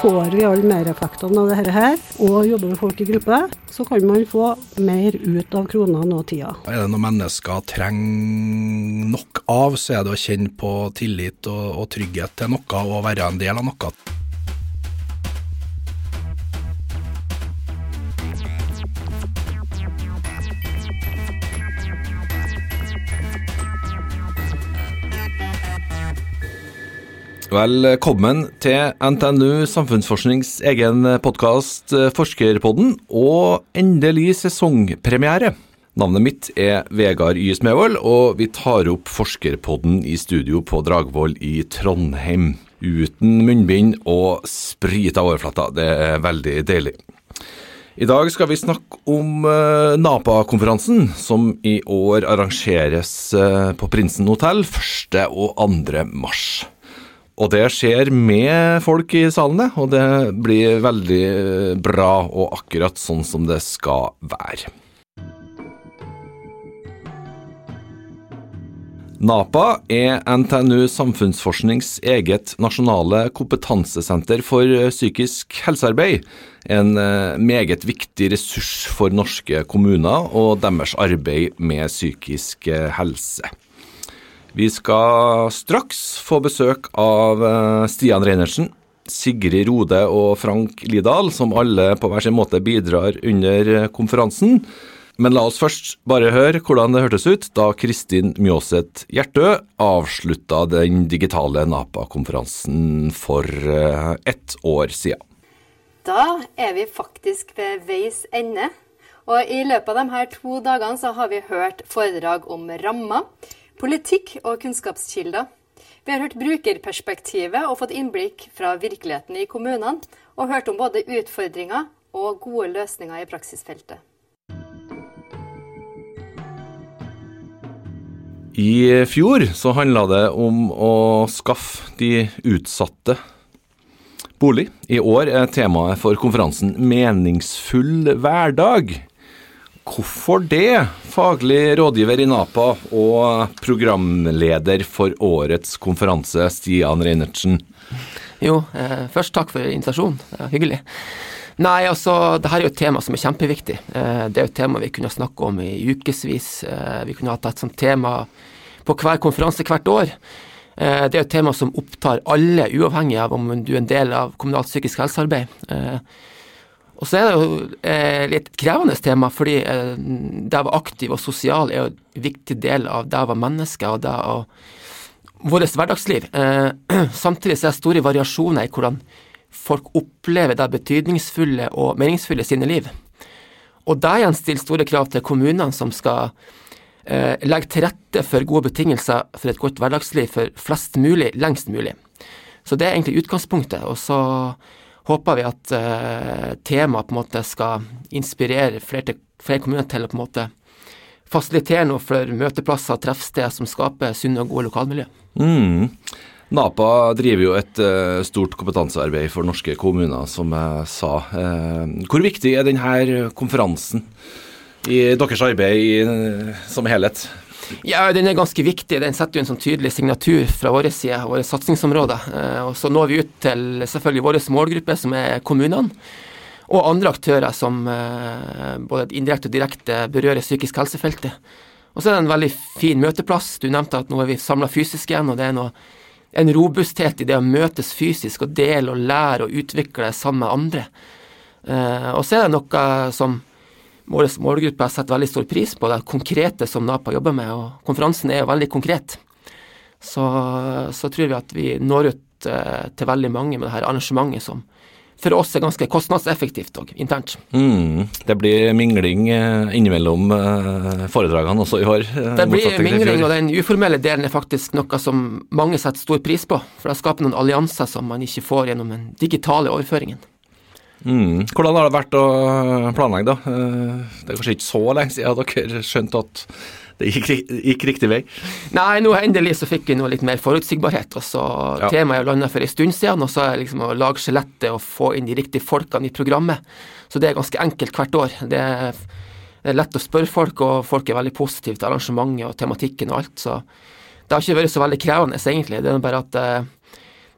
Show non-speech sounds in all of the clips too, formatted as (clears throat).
får vi alle mereffektene av dette her, og jobber med folk i gruppe, så kan man få mer ut av kronene og tida. Er det noe mennesker trenger nok av, så er det å kjenne på tillit og, og trygghet til noe og være en del av noe. Velkommen til NTNU Samfunnsforsknings egen podkast Forskerpodden, og endelig sesongpremiere. Navnet mitt er Vegard Y. Smevold, og vi tar opp Forskerpodden i studio på Dragvoll i Trondheim. Uten munnbind og sprita overflata. Det er veldig deilig. I dag skal vi snakke om uh, NAPA-konferansen, som i år arrangeres uh, på Prinsen hotell 1. og 2. mars. Og det skjer med folk i salene, og det blir veldig bra og akkurat sånn som det skal være. NAPA er NTNU Samfunnsforsknings eget nasjonale kompetansesenter for psykisk helsearbeid. En eh, meget viktig ressurs for norske kommuner og deres arbeid med psykisk eh, helse. Vi skal straks få besøk av eh, Stian Reinertsen, Sigrid Rode og Frank Lidahl, som alle på hver sin måte bidrar under eh, konferansen. Men la oss først bare høre hvordan det hørtes ut da Kristin Mjåseth Hjertø avslutta den digitale NAPA-konferansen for eh, ett år siden. Da er vi faktisk ved veis ende. Og i løpet av de her to dagene så har vi hørt foredrag om rammer Politikk og kunnskapskilder. Vi har hørt brukerperspektivet og fått innblikk fra virkeligheten i kommunene, og hørt om både utfordringer og gode løsninger i praksisfeltet. I fjor så handla det om å skaffe de utsatte bolig. I år er temaet for konferansen meningsfull hverdag. Hvorfor det, faglig rådgiver i NAPA og programleder for årets konferanse, Stian Reinertsen? Jo, eh, først takk for invitasjonen. Det er hyggelig. Nei, altså, det her er jo et tema som er kjempeviktig. Eh, det er jo et tema vi kunne snakke om i ukevis. Eh, vi kunne hatt et sånt tema på hver konferanse hvert år. Eh, det er jo et tema som opptar alle, uavhengig av om du er en del av kommunalt psykisk helsearbeid. Og så er det jo eh, litt krevende tema, fordi det å være aktiv og sosial er jo en viktig del av det å være menneske og det å vårt hverdagsliv. Eh, (clears throat) samtidig så er det store variasjoner i hvordan folk opplever det betydningsfulle og meningsfulle i sine liv. Og det igjen stiller store krav til kommunene som skal eh, legge til rette for gode betingelser for et godt hverdagsliv for flest mulig, lengst mulig. Så det er egentlig utgangspunktet. Og så håper vi at uh, temaet på en måte skal inspirere flere, flere, kommuner til å på en måte fasilitere noe for møteplasser og treffsteder som skaper sunne og gode lokalmiljø. Mm. NAPA driver jo et uh, stort kompetansearbeid for norske kommuner, som jeg sa. Uh, hvor viktig er denne konferansen i deres arbeid som helhet? Ja, Den er ganske viktig. Den setter jo en sånn tydelig signatur fra vår side, våre satsingsområder. Eh, og Så når vi ut til selvfølgelig våre målgruppe, som er kommunene, og andre aktører som eh, både indirekte og direkte berører psykisk helsefeltet. Og så er det en veldig fin møteplass. Du nevnte at nå er vi samla fysisk igjen, og det er noe, en robusthet i det å møtes fysisk og dele og lære og utvikle sammen med andre. Eh, og så er det noe som vår målgruppe har sett veldig stor pris på det konkrete som NAPA jobber med, og konferansen er jo veldig konkret. Så, så tror vi at vi når ut eh, til veldig mange med dette arrangementet som for oss er ganske kostnadseffektivt og internt. Mm, det blir mingling eh, innimellom eh, foredragene også i år? Eh, det blir mingling, og den uformelle delen er faktisk noe som mange setter stor pris på. For det skaper noen allianser som man ikke får gjennom den digitale overføringen. Mm. Hvordan har det vært å planlegge, da? Eh, det er kanskje ikke så lenge siden dere skjønte at det gikk, gikk, riktig vei? Nei, nå endelig så fikk vi noe litt mer forutsigbarhet. og så ja. Temaet er landa for en stund siden, og så er det liksom å lage skjelettet og få inn de riktige folkene i programmet. Så det er ganske enkelt hvert år. Det er, det er lett å spørre folk, og folk er veldig positive til arrangementet og tematikken og alt. Så det har ikke vært så veldig krevende, egentlig. Det er bare at eh,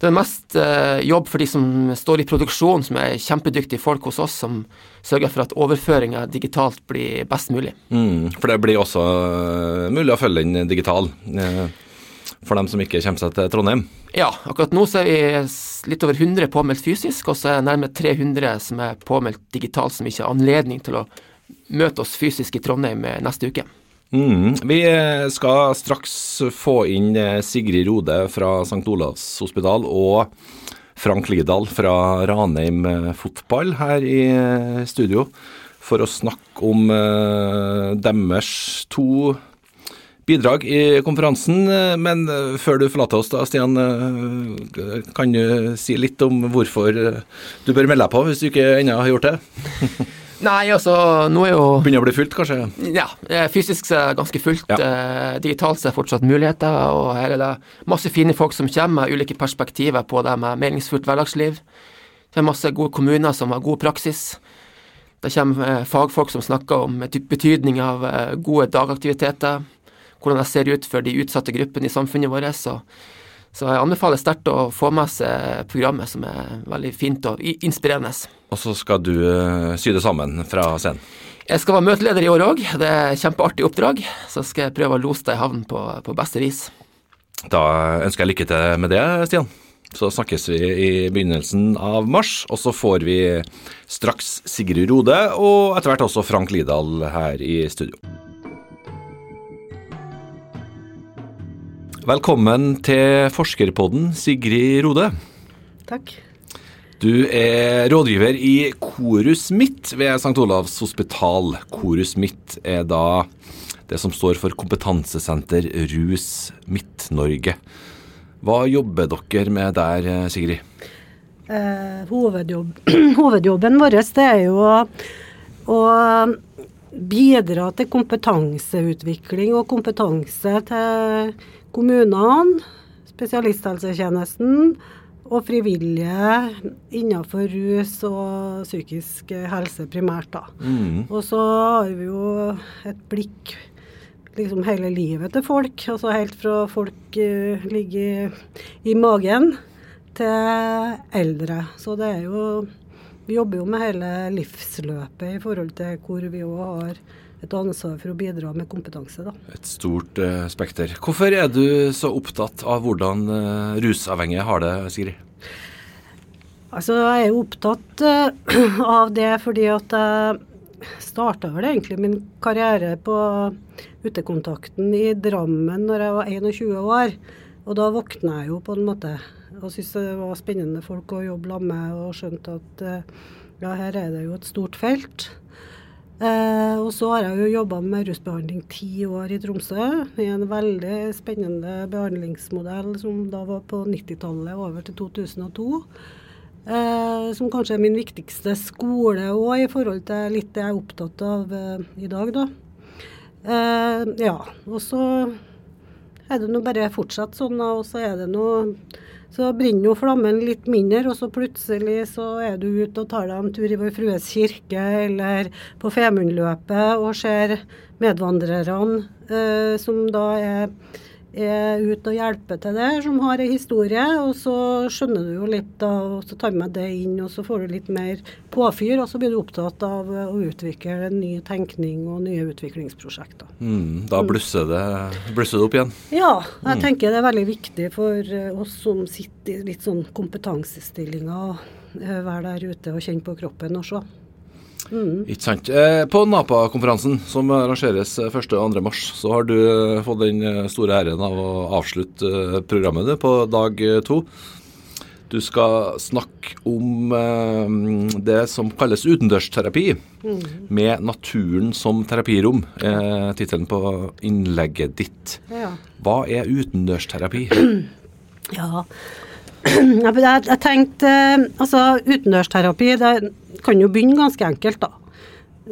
det er mest eh, jobb for de som står i produksjon, som er kjempedyktige folk hos oss, som sørger for at overføringa digitalt blir best mulig. Mm, for det blir også uh, mulig å følge den digital uh, for dem som ikke kommer seg til Trondheim? Ja, akkurat nå så er vi litt over 100 påmeldt fysisk, og så er det nærmere 300 som er påmeldt digitalt, som ikke har anledning til å møte oss fysisk i Trondheim neste uke. Mm. Vi skal straks få inn eh, Sigrid Rode fra St. Olavs hospital og Frank Lidahl fra Ranheim eh, fotball her i eh, studio for å snakke om deres to bidrag i konferansen. Men før du forlater oss, da, Stian, kan du si litt om hvorfor du bør melde deg på, hvis du ikke ennå har gjort det? (laughs) Nei, altså, nå er jo Begynner å bli fullt, kanskje? Ja, fysisk er det ganske fullt. Ja. Digitalt digitalt er det fortsatt muligheter, og her er det masse fine folk som kommer med ulike perspektiver på det med meningsfullt hverdagsliv. Det er masse gode kommuner som har god praksis. Det kommer eh, fagfolk som snakker om betydning av eh, gode dagaktiviteter, hvordan det ser ut for de utsatte gruppene i samfunnet vårt. Så, så jeg anbefaler sterkt å få med seg programmet, som er veldig fint og inspirerende. Og så skal du uh, sy det sammen fra scenen? Jeg skal være møteleder i år òg. Det er et kjempeartig oppdrag. Så skal jeg prøve å lose deg i havn på, på beste vis. Da ønsker jeg lykke til med det, Stian. Så snakkes vi i begynnelsen av mars, og så får vi straks Sigrid Rode og etter hvert også Frank Lidahl her i studio. Velkommen til Forskerpodden, Sigrid Rode. Takk. Du er rådgiver i Korus Midt ved St. Olavs hospital. Korus Midt er da det som står for Kompetansesenter Rus Midt-Norge. Hva jobber dere med der, Sigrid? Eh, hovedjobb, (clears throat) hovedjobben vår det er jo å, å bidra til kompetanseutvikling og kompetanse til kommunene, spesialisthelsetjenesten og frivillige innenfor rus og psykisk helse primært. da. Mm. Og så har vi jo et blikk liksom hele livet til folk. Altså helt fra folk uh, ligger i, magen til eldre. Så det er jo Vi jobber jo med hele livsløpet i forhold til hvor vi òg har et ansvar for å bidra med kompetanse. Da. Et stort uh, spekter. Hvorfor er du så opptatt av hvordan uh, rusavhengige har det, Sigrid? Altså, jeg er opptatt uh, (clears throat) av det fordi at jeg starta vel egentlig min karriere på utekontakten i Drammen når jeg var 21 år. Og da våkna jeg jo på en måte og syntes det var spennende folk å jobbe sammen med, og skjønte at ja, her er det jo et stort felt. Eh, og så har jeg jo jobba med rusbehandling ti år i Tromsø, i en veldig spennende behandlingsmodell som da var på 90-tallet over til 2002. Eh, som kanskje er min viktigste skole òg, i forhold til litt det jeg er opptatt av eh, i dag, da. Eh, ja. Og så er det nå bare fortsatt sånn, og så er det noe så brenner jo flammen litt mindre, og så plutselig så er du ute og tar deg en tur i Vår Frues kirke eller på Femundløpet og ser medvandrerne eh, som da er er ute og hjelper til det, som har en historie. Og så skjønner du jo litt, da, og så tar du med det inn, og så får du litt mer påfyr. Og så blir du opptatt av å utvikle en ny tenkning og nye utviklingsprosjekter. Mm, da blusser det, blusser det, opp igjen? Ja, jeg mm. tenker det er veldig viktig for eh, oss som sitter i litt sånn kompetansestillinger, å eh, være der ute og kjenne på kroppen og se. Mm. Ikke sant. Eh, på NAPA-konferansen, som arrangeres 1. og 2. mars, så har du eh, fått den eh, store æren av å avslutte programmet på dag to. Du skal snakke om det som kalles utendørsterapi, mm. med naturen som terapirom, er tittelen på innlegget ditt. Ja. Hva er utendørsterapi? (clears throat) Ja, jeg, jeg tenkte Altså, utendørsterapi det kan jo begynne ganske enkelt, da.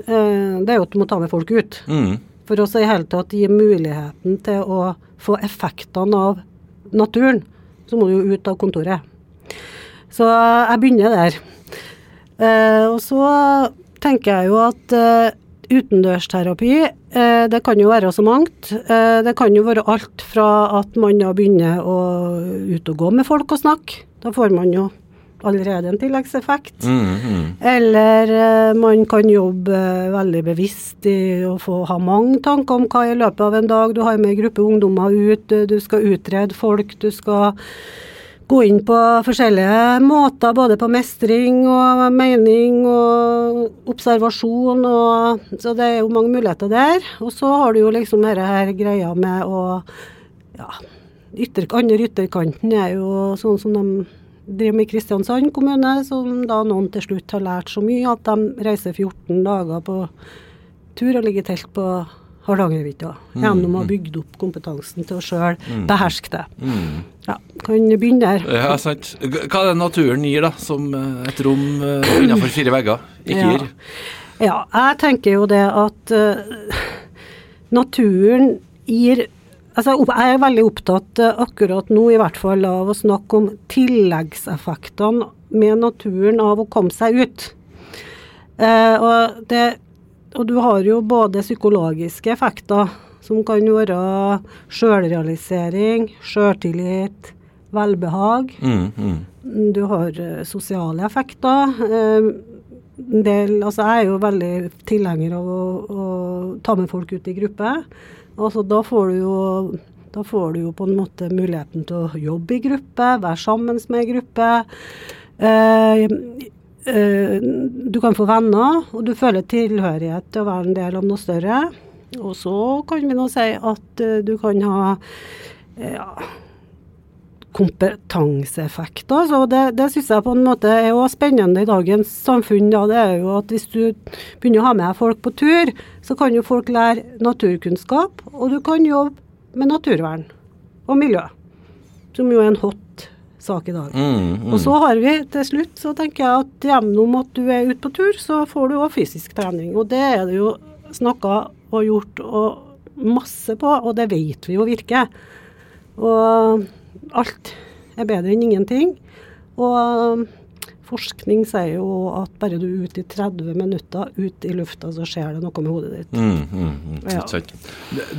Eh, det er jo at du må ta med folk ut. Mm. For også i hele tatt gi muligheten til å få effektene av naturen, så må du jo ut av kontoret. Så jeg begynner der. Eh, og så tenker jeg jo at eh, utendørsterapi, det kan jo være så mangt. det kan jo være alt fra at man da begynner å ut og gå med folk og snakke, Da får man jo allerede en tilleggseffekt. Mm, mm. Eller eh, man kan jobbe eh, veldig bevisst i å få ha mange tanker om hva i løpet av en dag. Du har med en gruppe ungdommer ut, eh, du skal utrede folk, du skal gå inn på forskjellige måter, både på mestring og mening og observasjon. Og, så det er jo mange muligheter der. Og så har du jo liksom dette her greia med å ja, ytter, andre ytterkanten er jo sånn som de driver med i Kristiansand kommune, som da noen til slutt har lært så mye at de reiser 14 dager på tur og ligger i telt på Hardangervidda. Gjennom å ha bygd opp kompetansen til å sjøl beherske det. Mm. Ja, kan begynne der. Ja, sant. Hva er det naturen gir, da, som eh, et rom uh, innenfor fire vegger ikke Ja. gir? Ja, jeg tenker jo det at uh, naturen gir Altså, jeg er veldig opptatt eh, akkurat nå i hvert fall av å snakke om tilleggseffektene med naturen av å komme seg ut. Uh, og, det, og du har jo både psykologiske effekter, som kan være sjølrealisering, sjøltillit, velbehag. Mm, mm. Du har eh, sosiale effekter. Eh, del, altså jeg er jo veldig tilhenger av å, å ta med folk ut i gruppe. Altså da får du jo da får du jo på en måte muligheten til å jobbe i gruppe, være sammen med ei gruppe. Eh, du kan få venner, og du føler tilhørighet til å være en del av noe større. Og så kan vi nå si at eh, du kan ha eh, ja, kompetanseeffekter. Så det, det syns jeg på en måte er også spennende i dagens samfunn. Da. Det er jo at hvis du begynner å ha med folk på tur, så kan jo folk lære naturkunnskap, og du kan jobbe med naturvern og miljø. Som jo er en hot sak i dag. Mm, mm. Og så har vi til slutt, så tenker jeg at gjennom at du er ute på tur, så får du òg fysisk trening. Og det er det jo snakka og gjort og masse på, og det vet vi jo virker. Og alt er bedre enn ingenting. Og forskning sier jo at bare du er ute i 30 minutter ut i lufta, så skjer det noe med hodet ditt. Mm, mm, mm. Ja.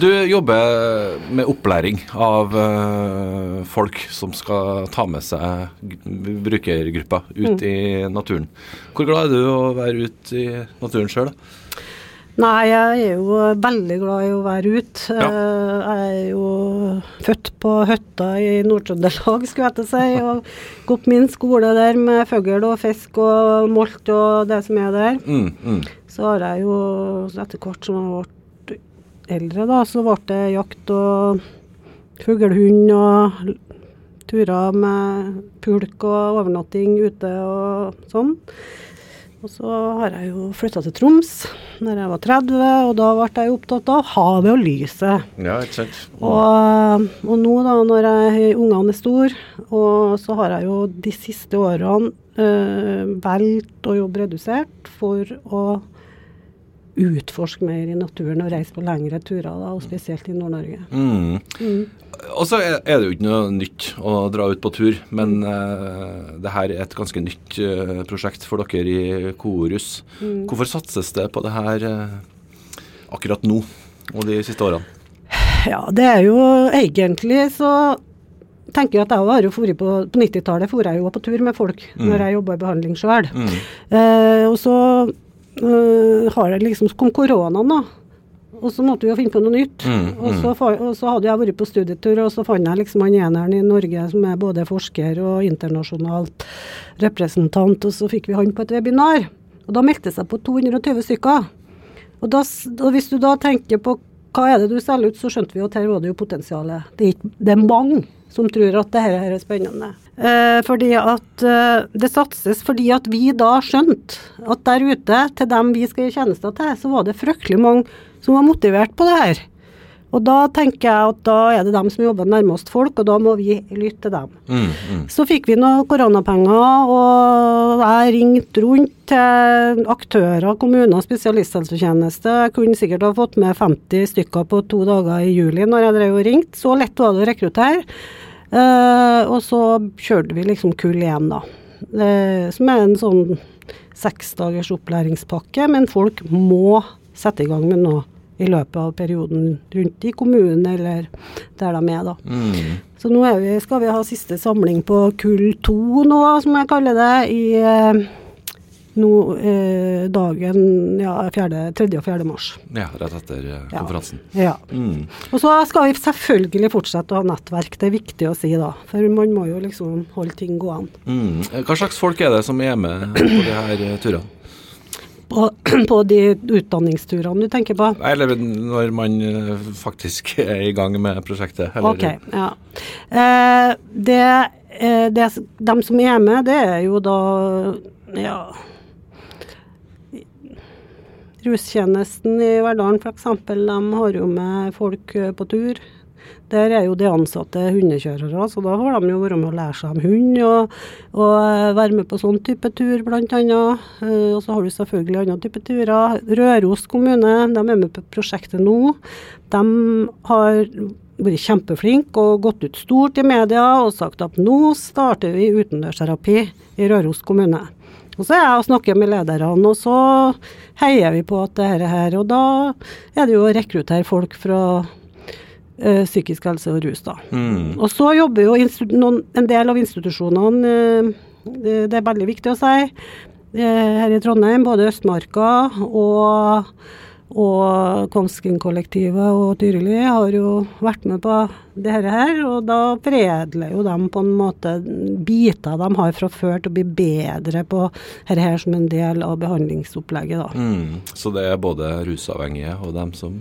Du jobber med opplæring av eh, folk som skal ta med seg brukergruppa ut Mm. i naturen. Hvor glad er du å være ute i naturen sjøl? Nei, jeg er jo veldig glad i å være ute. Ja. Eh, Jeg er jo født på hytta i Nord-Trøndelag, skulle jeg til å si. (laughs) Og gått min skole der med fugl og fisk og molt og det som er der. Mm, mm. Så har jeg jo etter hvert som jeg ble eldre, da, så ble det jakt og fuglehund og turer med pulk og overnatting ute og sånn. Og så har jeg jo flytta til Troms når jeg var 30, og da ble jeg opptatt av havet og lyset. Ja, ikke sant. Og, og nå da, når jeg, ungene er store, og så har jeg jo de siste årene øh, valgt å jobbe redusert for å utforske mer i naturen og reise på lengre turer, da, og spesielt i Nord-Norge. Mm. Mm. Og så er det jo ikke noe nytt å dra ut på tur, men uh, det her er et ganske nytt uh, prosjekt for dere i Korus. Mm. Hvorfor satses det på det her uh, akkurat nå og de siste årene? Ja, det er jo egentlig så tenker jeg at jeg har jo vært på På 90-tallet for jeg jo på tur med folk Mm. når jeg jobba i behandling sjøl. Mm. Og så har det liksom kom koronaen, da. Og så måtte vi jo finne på noe nytt. Mm, Og, så, og så hadde jeg vært på studietur, og så fant jeg liksom han eneren i Norge som er både forsker og internasjonalt representant, og så fikk vi han på et webinar. Og da meldte det seg på 220 stykker. Og, da, og hvis du da tenker på hva er det du selger ut, så skjønte vi at her var det jo potensialet. Det er, ikke- det er mange som tror at det her er spennende. Eh, fordi at eh, det satses fordi at vi da skjønte at der ute, til dem vi skal gi tjenester til, så var det fryktelig mange som var motivert på det her. Og da tenker jeg at da er det dem som jobber nærmest folk, og da må vi lytte til dem. Mm, mm. Så fikk vi noen koronapenger, og jeg ringte rundt til aktører, kommuner, spesialisthelsetjeneste. Jeg kunne sikkert ha fått med 50 stykker på to dager i juli når jeg drev og ringte. Så lett var det å rekruttere. Uh, og så kjørte vi liksom kull igjen, da. Uh, som er en sånn seksdagers opplæringspakke, men folk må sette i gang med noe i løpet av perioden rundt i kommunen eller der de er, da. Mm. Så nå vi, skal vi ha siste samling på kull to nå, som jeg kaller det, i eh, nå, eh, dagen ja, 4., 3. og 4. mars. Ja, rett etter eh, Ja. konferansen. Ja. Mm. Og så skal vi selvfølgelig fortsette å ha nettverk, det er viktig å si da. For man må jo liksom holde ting gående. Mm. Hva slags folk er det som er med på de her eh, turene? På, (clears throat) på de utdanningsturene du tenker på? Eller når man eh, faktisk er i gang med prosjektet? Eller, Ok, ja. Eh, det, eh, det, de som er med, det er jo da ja Rustjenesten i Verdalen f.eks. De har jo med folk eh, på tur. Der er jo de ansatte hundekjørere, så da får de jo være med å lære seg om hund og, og eh, være med på sånn type tur, annet. Eh, Og så har du selvfølgelig andre type turer. Røros kommune, de er med på prosjektet nå. De har vært kjempeflinke og gått ut stort i media og sagt at nå starter vi utendørsterapi i Røros kommune. Og så er jeg og snakker med lederne, og så heier vi på at det er her. Og da er det jo å rekruttere folk fra eh, psykisk helse og rus, da. Mm. Og så jobber jo noen, en del av institusjonene, eh, det, det er veldig viktig å si, eh, her i Trondheim, både Østmarka og, og Komskin-kollektivet og Tyrili har jo vært med på det her, her, og da foredler jo de på en måte biter de har fra før til å bli bedre på dette her som en del av behandlingsopplegget. da. Mm. Så det er både rusavhengige og dem som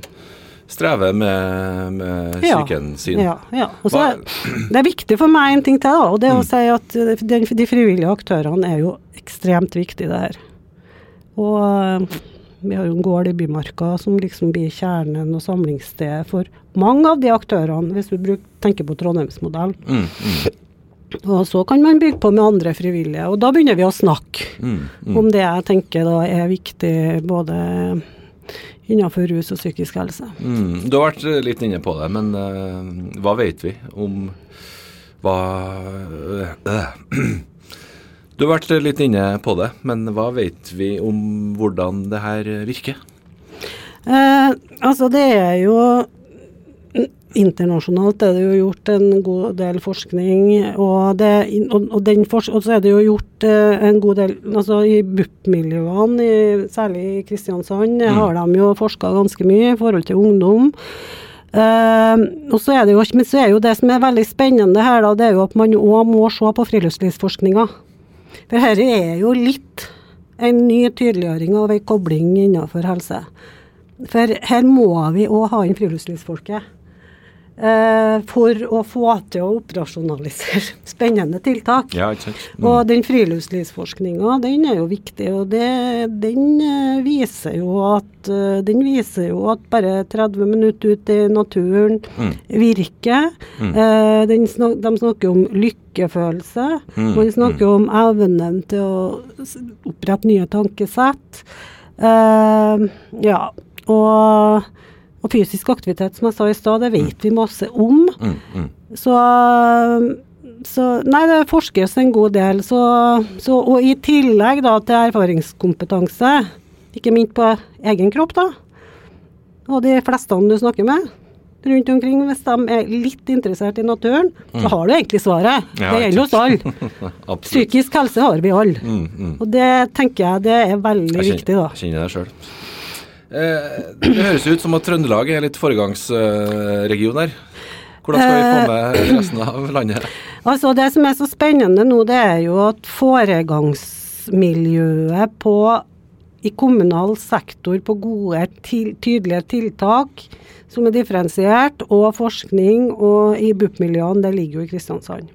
strever med, med Ja, sin. Ja, ja. Og så er, det er viktig for meg en ting til, da, og det er å si at eh, de, de frivillige aktørene er jo ekstremt viktige her. Og eh, vi har jo en gård i Bymarka som liksom blir kjernen og samlingsstedet for mange av de aktørene, hvis du tenker på Trondheimsmodellen. Mm, mm, Og så kan man bygge på med andre frivillige, og da begynner vi å snakke mm, mm. om det jeg tenker da er viktig både innenfor rus og psykisk helse. Mm. Du har vært litt inne på det, men uh, hva vet vi om hva uh, (clears throat) Du har vært litt inne på det, men hva vet vi om hvordan det her virker? Uh, altså det er jo Internasjonalt er det jo gjort en god del forskning, og, det, og, og, den fors og så er det jo gjort eh, en god del altså I BUP-miljøene, særlig i Kristiansand, har de jo forska ganske mye i forhold til ungdom. Eh, og så er det jo, men så er jo det som er veldig spennende her, da, det er jo at man òg må se på friluftslivsforskninga. For dette er jo litt en ny tydeliggjøring av ei kobling innenfor helse. For her må vi òg ha inn friluftslivsfolket. Eh, for å få til å operasjonalisere (laughs) spennende tiltak. Ja? Mm. Og den friluftslivsforskninga, den er jo viktig, og det, den eh, viser jo at eh, Den viser jo at bare 30 minutter ut i naturen Mm. virker. Mm. Eh, den de snakker om lykkefølelse. Mm, Man snakker om evnen til å opprette nye tankesett. Eh, ja, og, og fysisk aktivitet, som jeg sa i stad, det vet vi masse om. Mm, mm. Så, så Nei, det forskes en god del. Så, så, og i tillegg da til erfaringskompetanse, ikke minst på egen kropp, da. Og de fleste du snakker med rundt omkring, hvis de er litt interessert i naturen, så har du egentlig svaret. Mm. Ja, det gjelder oss alle. (laughs) Psykisk helse har vi alle. Mm, mm. Og det tenker jeg det er veldig Jeg viktig, da. jeg kjenner det sjøl. Eh, det høres ut som at Trøndelag er litt foregangsregion her. Hvordan skal vi få Eh. med resten av landet? Altså Det som er så spennende nå, det er jo at foregangsmiljøet på, i kommunal sektor på gode, til, tydelige tiltak som er differensiert, og forskning og i BUP-miljøene, det ligger jo i Kristiansand.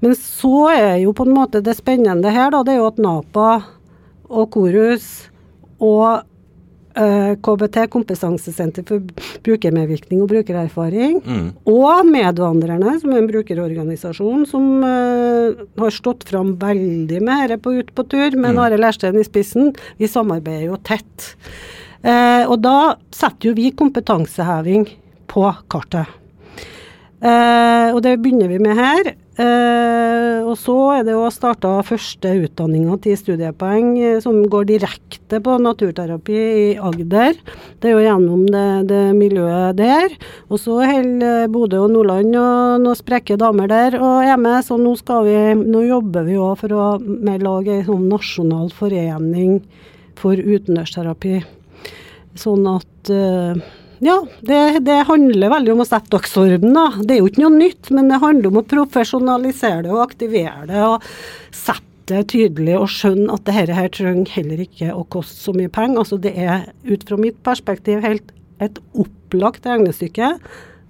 Men så er jo på en måte det spennende her, da, det er jo at NAPA og KORUS og eh, KBT, Kompetansesenter for brukermedvirkning og brukererfaring, Mm. og Medvandrerne, som er en brukerorganisasjon som uh, har stått fram veldig med dette på Ut på tur, med Mm. Are Lersten i spissen. Vi samarbeider jo tett. Uh, og da setter jo vi kompetanseheving på kartet. Eh, og det begynner vi med her. Eh, og så er det jo starta første utdanninga til studiepoeng eh, som går direkte på naturterapi i Agder. Det er jo gjennom det, det miljøet der. Og så holder Bodø og Nordland og noen sprekke damer der og er med, så nå, skal vi, nå jobber vi òg for å lage en sånn nasjonal forening for utendørsterapi. Sånn at ja, det, det, handler veldig om å sette dagsorden. Det er jo ikke noe nytt, men det handler om å profesjonalisere det og aktivere det. og sette det tydelig og skjønne at dette her trenger heller ikke å koste så mye penger. Altså Det er ut fra mitt perspektiv helt et opplagt regnestykke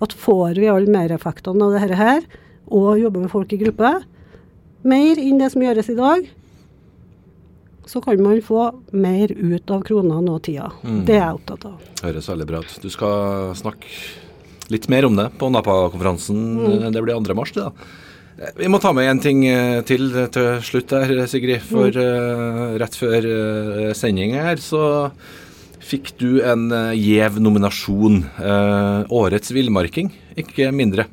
at får vi alle mereffektene av dette her, og jobber med folk i gruppe, mer enn det som gjøres i dag, så kan man få mer ut av kronene og tida. Mm. Det er jeg opptatt av. Høres veldig bra ut. Du skal snakke litt mer om det på Napa-konferansen. Mm. Det blir 2. mars, det da. Vi må ta med en ting eh, til til slutt her, Sigrid. For mm. uh, rett før uh, sending her så fikk du en gjev nominasjon. Uh, årets villmarking, ikke mindre.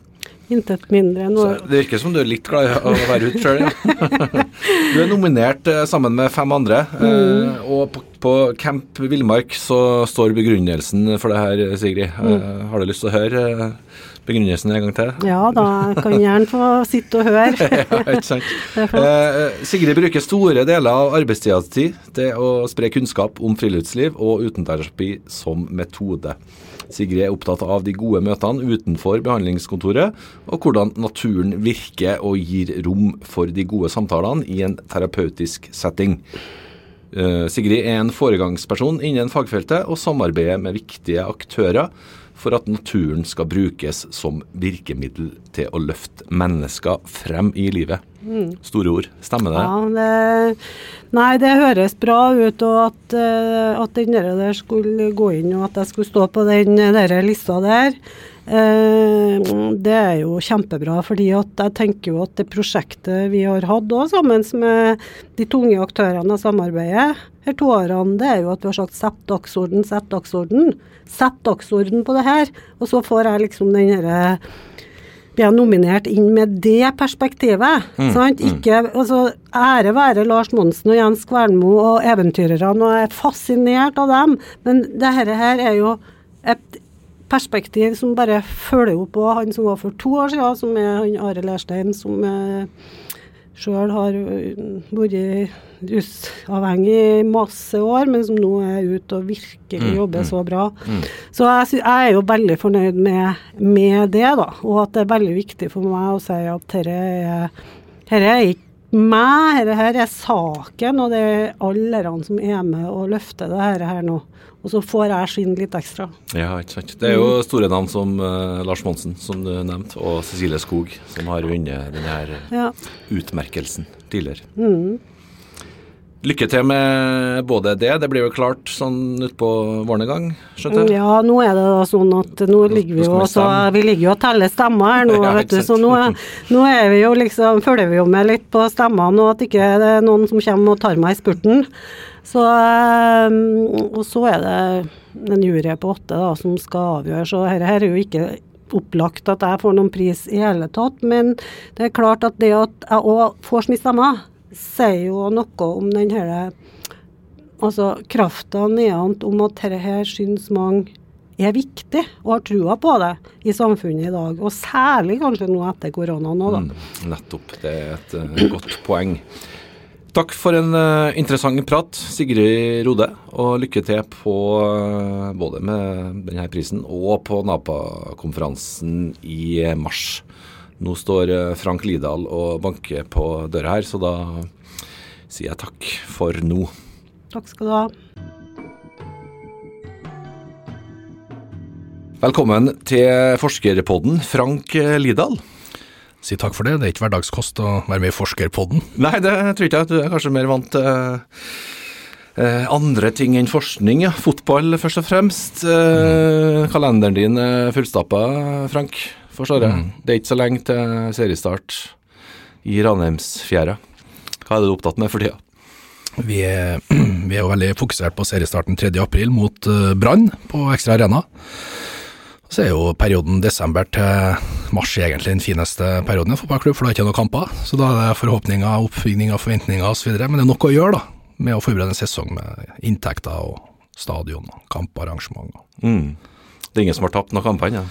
Intet mindre enn noe. Det virker som du er litt glad i å være ute sjøl, ja. (laughs) du er nominert eh, sammen med fem andre, eh, mm. og på, på Camp Villmark så står begrunnelsen for det her, Sigrid. Mm. Eh, har du lyst til å høre begrunnelsen en gang til? Ja da, jeg kan gjerne få sitte og høre. (laughs) ja, ikke sant. (laughs) Eh, Sigrid bruker store deler av arbeidstida si til å spre kunnskap om friluftsliv og utendørsterapi som metode. Sigrid er opptatt av de gode møtene utenfor behandlingskontoret, og hvordan naturen virker og gir rom for de gode samtalene i en terapeutisk setting. Eh, Sigrid er en foregangsperson innen fagfeltet og samarbeider med viktige aktører for at naturen skal brukes som virkemiddel til å løfte mennesker frem i livet. Mm. Store ord. Stemmer det? Ja, det, nei, det høres bra ut. Og at, uh, at den der skulle gå inn, og at jeg skulle stå på den der lista der. Uh, det er jo kjempebra, fordi at jeg tenker jo at det prosjektet vi har hatt òg sammen med de tunge aktørene av samarbeidet her to årene, det er jo at vi har sagt sett dagsorden, sett dagsorden. Sett dagsorden på det her. Og så får jeg liksom den herre blir jeg nominert inn med det perspektivet. Mm, sant? Mm. Ikke, altså, ære være Lars Monsen og Jens Kvernmo og eventyrerne, og jeg er fascinert av dem. Men det her er jo et perspektiv som bare følger opp på han som var for to år siden, som er han Are Lerstein, som er sjøl har vært rusavhengig i masse år, men som nå er ute og virkelig mm, jobber mm, så bra. Mm. Så jeg, jeg, er jo veldig fornøyd med, med, det, da. Og at det er veldig viktig for meg å si at dette er, dette er ikke meg, dette her er saken, og det er alle som er med og løfter det her nå. Og så får jeg skinne litt ekstra. Ja, ikke sant. Det er jo store navn som uh, Lars Monsen, som du nevnte, og Cecilie Skog, som har vunnet denne ja. utmerkelsen tidligere. Mm. Lykke til med både det. Det blir jo klart sånn utpå våren en gang, skjønte jeg? Ja, nå er det da sånn at nå ligger vi jo også, vi ligger jo og teller stemmer her nå, (laughs) ja, vet du. Så nå, nå, er vi jo liksom, følger vi jo med litt på stemmene, og at ikke det er noen som kommer og tar meg i spurten. Så, ehm, og så er det en jury på åtte da, som skal avgjøre, så her, her er jo ikke opplagt at jeg får noen pris i hele tatt. Men det er klart at det at jeg òg får så mye stemmer, sier jo noe om den her altså krafta nedant om at dette her syns mange er viktig, og har trua på det i samfunnet i dag. Og særlig kanskje nå etter koronaen òg, da. Mm, nettopp. Det er et uh, godt poeng. Takk for en uh, interessant prat, Sigrid Rode. Og lykke til på uh, både med denne prisen og på NAPA-konferansen i mars. Nå står eh, Frank Lidahl og banker på døra her, så da sier jeg takk for nå. Takk skal du ha. Velkommen til Forskerpodden, Frank Lidahl. Si takk for det, det er ikke hverdagskost å være med i Forskerpodden. Nei, det tror ikke jeg. Du er kanskje mer vant til eh, andre ting enn forskning. Ja. Fotball først og fremst. Eh, mm. Kalenderen din er fullstappa, Frank forstår jeg. Mm. Det er ikke så lenge til seriestart i Ranheimsfjæra. Hva er det du er opptatt med for tida? Vi er, (clears throat) vi er jo veldig fokusert på seriestarten 3.4 mot uh, Brann på Ekstra Arena. Så er jo perioden desember til mars egentlig den fineste perioden i en fotballklubb, for da er det ikke noen kamper. Så da er det forhåpninger, oppbygninger, forventninger osv. Men det er nok å gjøre da, med å forberede en sesong med inntekter og stadion og kamparrangement. Mm. Det er ingen som har tapt noen kamper ennå?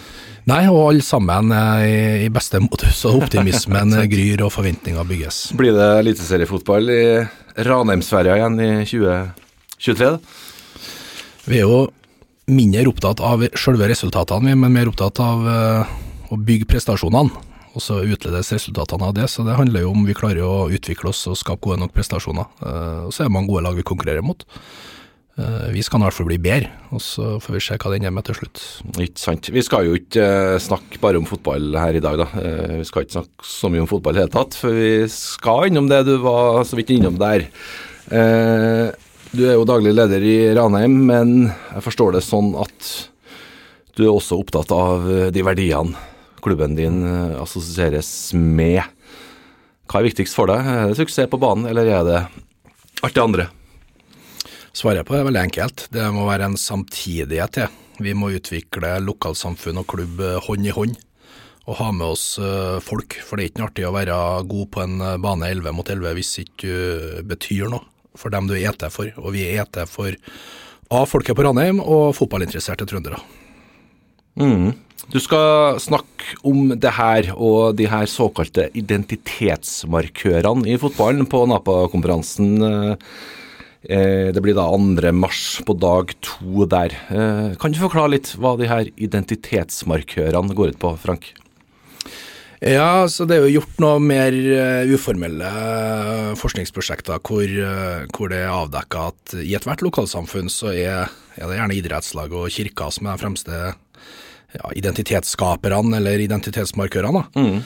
Nei, og alle sammen er i, beste modus, og optimismen (laughs) gryr og forventninger bygges. Blir det eliteseriefotball i Ranheimsferja igjen i 2023? Vi er jo mindre opptatt av selve resultatene, men mer opptatt av uh, å bygge prestasjonene. Og så utledes resultatene av det. Så det handler jo om vi klarer å utvikle oss og skape gode nok prestasjoner. Uh, og så er det mange gode lag vi konkurrerer mot. Uh, vi skal i hvert fall bli bedre, og så får vi se hva det er med til slutt. Ikke sant. Vi skal jo ikke snakke bare om fotball her i dag, da. Vi skal ikke snakke så mye om fotball i det hele tatt, for vi skal innom det du var så vidt innom der. Du er jo daglig leder i Ranheim, men jeg forstår det sånn at du er også opptatt av de verdiene klubben din assosieres med. Hva er viktigst for deg? Er det suksess på banen, eller er det alt det andre? Svaret på det er veldig enkelt. Det må være en samtidighet til. Vi må utvikle lokalsamfunn og klubb hånd i hånd, og ha med oss folk. For det er ikke noe artig å være god på en bane 11 mot 11 hvis ikke du betyr noe for dem du er til for. Og vi er til for av folket på Ranheim og fotballinteresserte trøndere. Mm. Du skal snakke om det her og de her såkalte identitetsmarkørene i fotballen på Napa-konferansen. Det blir da 2. mars på dag to der. Kan du forklare litt hva de her identitetsmarkørene går ut på, Frank? Ja, så det er jo gjort noe mer uformelle forskningsprosjekter hvor, hvor det er avdekka at i ethvert lokalsamfunn så er, er, det gjerne idrettslag og kirker som er de fremste ja, identitetsskaperne eller identitetsmarkørene. Mm.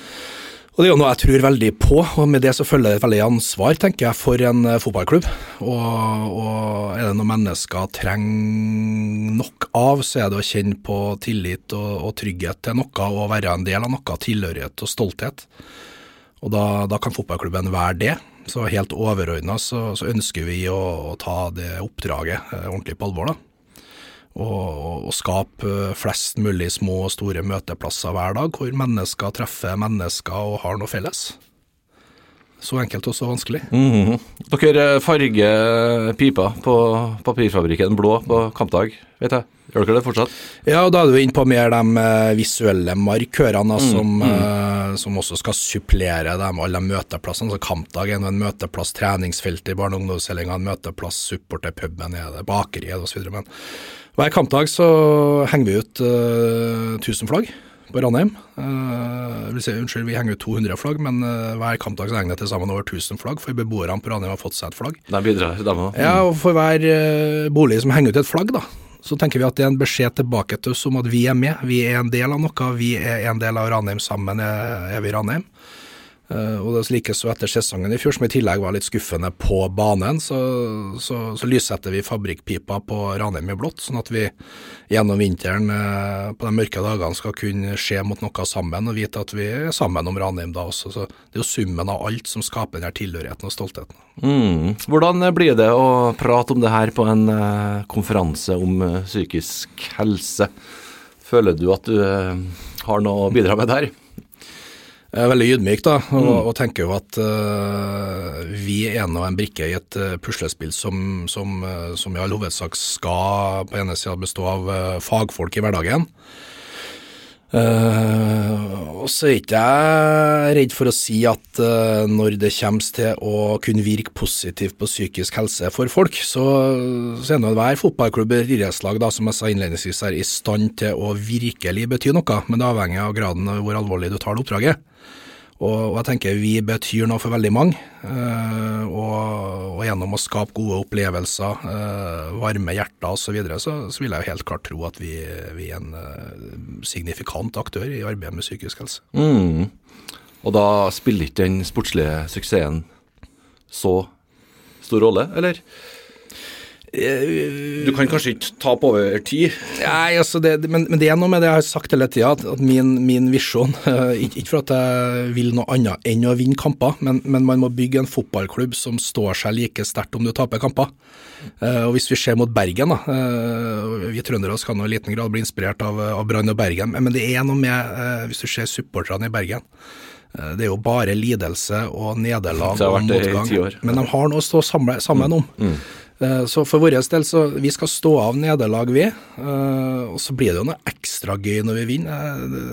Og Det er jo noe jeg tror veldig på, og med det så følger det et veldig ansvar tenker jeg, for en fotballklubb. Og, og er det noe mennesker trenger nok av, så er det å kjenne på tillit og, og trygghet til noe og være en del av noe, tilhørighet og stolthet. Og da, da kan fotballklubben være det. Så helt overordna så, så, ønsker vi å, å ta det oppdraget ordentlig på alvor. da og, og skape flest mulig små og store møteplasser hver dag, hvor mennesker treffer mennesker og har noe felles. Så enkelt og så vanskelig. Mm -hmm. Dere farger pipa på papirfabrikken blå på kampdag, vet jeg. Gjør dere det fortsatt? Ja, og da er du inne på mer de visuelle markørene mm, som, mm. som, også skal supplere dem, alle møteplassene. Så Kampdag er en møteplass, treningsfelt i barne- og ungdomshellinga, en møteplass, supporterpuben er det, bakeriet osv. Men hver kampdag så henger vi ut uh, 1000 flagg på Ranheim. Uh, vil si, unnskyld, vi henger ut 200 flagg, men uh, hver kampdag så henger det til sammen over 1000 flagg, for beboerne på Ranheim har fått seg et flagg. De bidrar, de òg. Ja, og for hver uh, bolig som henger ut et flagg, da, så tenker vi at det er en beskjed tilbake til oss om at vi er med. Vi er en del av noe, vi er en del av Ranheim. Sammen er, er vi Ranheim. Uh, og det likeså etter sesongen i fjor, som i tillegg var litt skuffende på banen, så, så, så lyssetter vi fabrikkpipa på Ranheim i blått, sånn at vi gjennom vinteren uh, på de mørke dagene skal kunne se mot noe sammen og vite at vi er sammen om Ranheim da også. Så det er jo summen av alt som skaper den tilhørigheten og stoltheten. Mm. Hvordan blir det å prate om det her på en konferanse om psykisk helse? Føler du at du har noe å bidra med der? Jeg er veldig ydmyk da, og, mm. og tenker jo at uh, vi er nå en brikke i et uh, puslespill som, som, uh, som, i all hovedsak skal på ene sida bestå av fagfolk i hverdagen. og så er ikke jeg redd for å si at når det kommer til å kunne virke positivt på psykisk helse for folk, så, så er nå hver fotballklubb eller idrettslag da, som jeg sa innledningsvis er i stand til å virkelig bety noe, men det avhenger av graden av hvor alvorlig du tar det oppdraget. Og, jeg tenker vi betyr noe for veldig mange. Uh, og, gjennom å skape gode opplevelser, uh, varme hjerter osv., så, videre, så så vil jeg jo helt klart tro at vi, vi er en uh, signifikant aktør i arbeidet med psykisk helse. Mm. Og da spiller ikke den sportslige suksessen så stor rolle, eller? Du kan kanskje ikke tape over tid? Nei, altså det, men, men, det er noe med det jeg har sagt hele tida, at, at, min, min visjon (laughs) ikke, ikke, for at jeg vil noe annet enn å vinne kamper, men, men, man må bygge en fotballklubb som står seg like sterkt om du taper kamper. Uh, og Hvis vi ser mot Bergen, da, uh, vi trøndere kan i liten grad bli inspirert av, av Brann og Bergen, men, men det er noe med, uh, hvis du ser supporterne i Bergen det er jo bare lidelse og nederlag og motgang. Men de har noe å stå sammen, sammen om. Mm. Eh, så for vår del, så vi skal stå av nederlag, vi. Eh, og så blir det jo noe ekstra gøy når vi vinner. Jeg,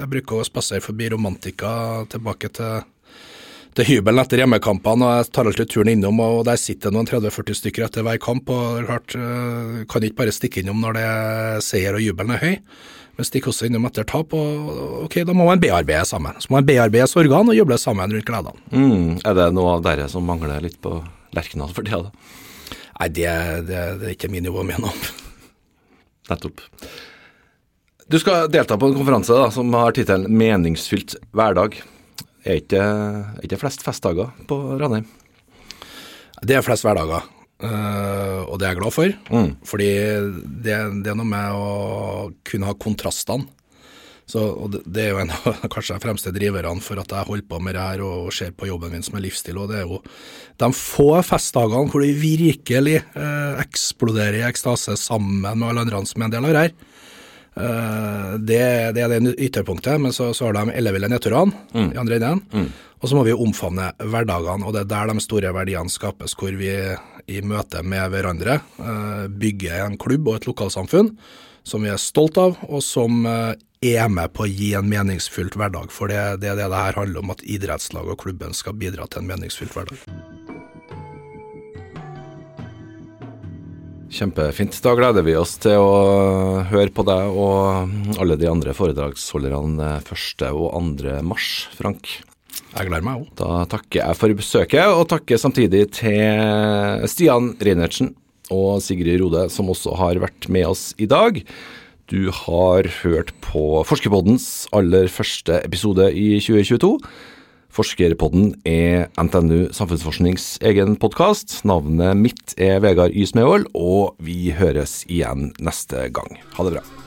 jeg bruker å spasere forbi Romantika tilbake til, til hybelen etter hjemmekampene, og jeg tar alltid turen innom, og der sitter noen 30-40 stykker etter hver kamp. og klart, eh, Kan ikke bare stikke innom når det er seier og jubelen er høy. Men stikke også innom etter tap, og ok, da må man bearbeide sammen. Så må man bearbeide sorgene og juble sammen rundt gledene. Mm, er det noe av dere som mangler litt på Lerkendal for tida? Nei, det, det, det er ikke min jobb å mene om. (laughs) Nettopp. Du skal delta på en konferanse da, som har tittelen 'Meningsfylt hverdag'. Er ikke, er ikke flest festdager på Ranheim? Det er flest hverdager, uh, og det er jeg glad for. Mm. Fordi det, det, er noe med å kunne ha kontrastene. Så, og det, er jo en av (laughs) kanskje de fremste driverne for at jeg holder på med det her og ser på jobben min som en livsstil. og Det er jo de få festdagene hvor det virkelig eh, eksploderer i ekstase sammen med alle andre som er en del av det her. Eh, det, det, er det ytterpunktet, men så, så har de elleville nedturene mm. i andre enden. Mm. Og så må vi omfavne hverdagene, og det er der de store verdiene skapes, hvor vi i møte med hverandre eh, bygger en klubb og et lokalsamfunn som vi er stolt av, og som eh, er med på å gi en meningsfylt hverdag. For det, det er det det her handler om, at idrettslaget og klubben skal bidra til en meningsfylt hverdag. Kjempefint. Da gleder vi oss til å høre på deg og alle de andre foredragsholderne 1. og 2. mars, Frank. Jeg gleder meg òg. Da takker jeg for besøket, og takker samtidig til Stian Reinertsen og Sigrid Rode, som også har vært med oss i dag. Du har hørt på Forskerpoddens aller første episode i 2022. Forskerpodden er NTNU Samfunnsforsknings egen podkast. Navnet mitt er Vegard Y. Og vi høres igjen neste gang. Ha det bra.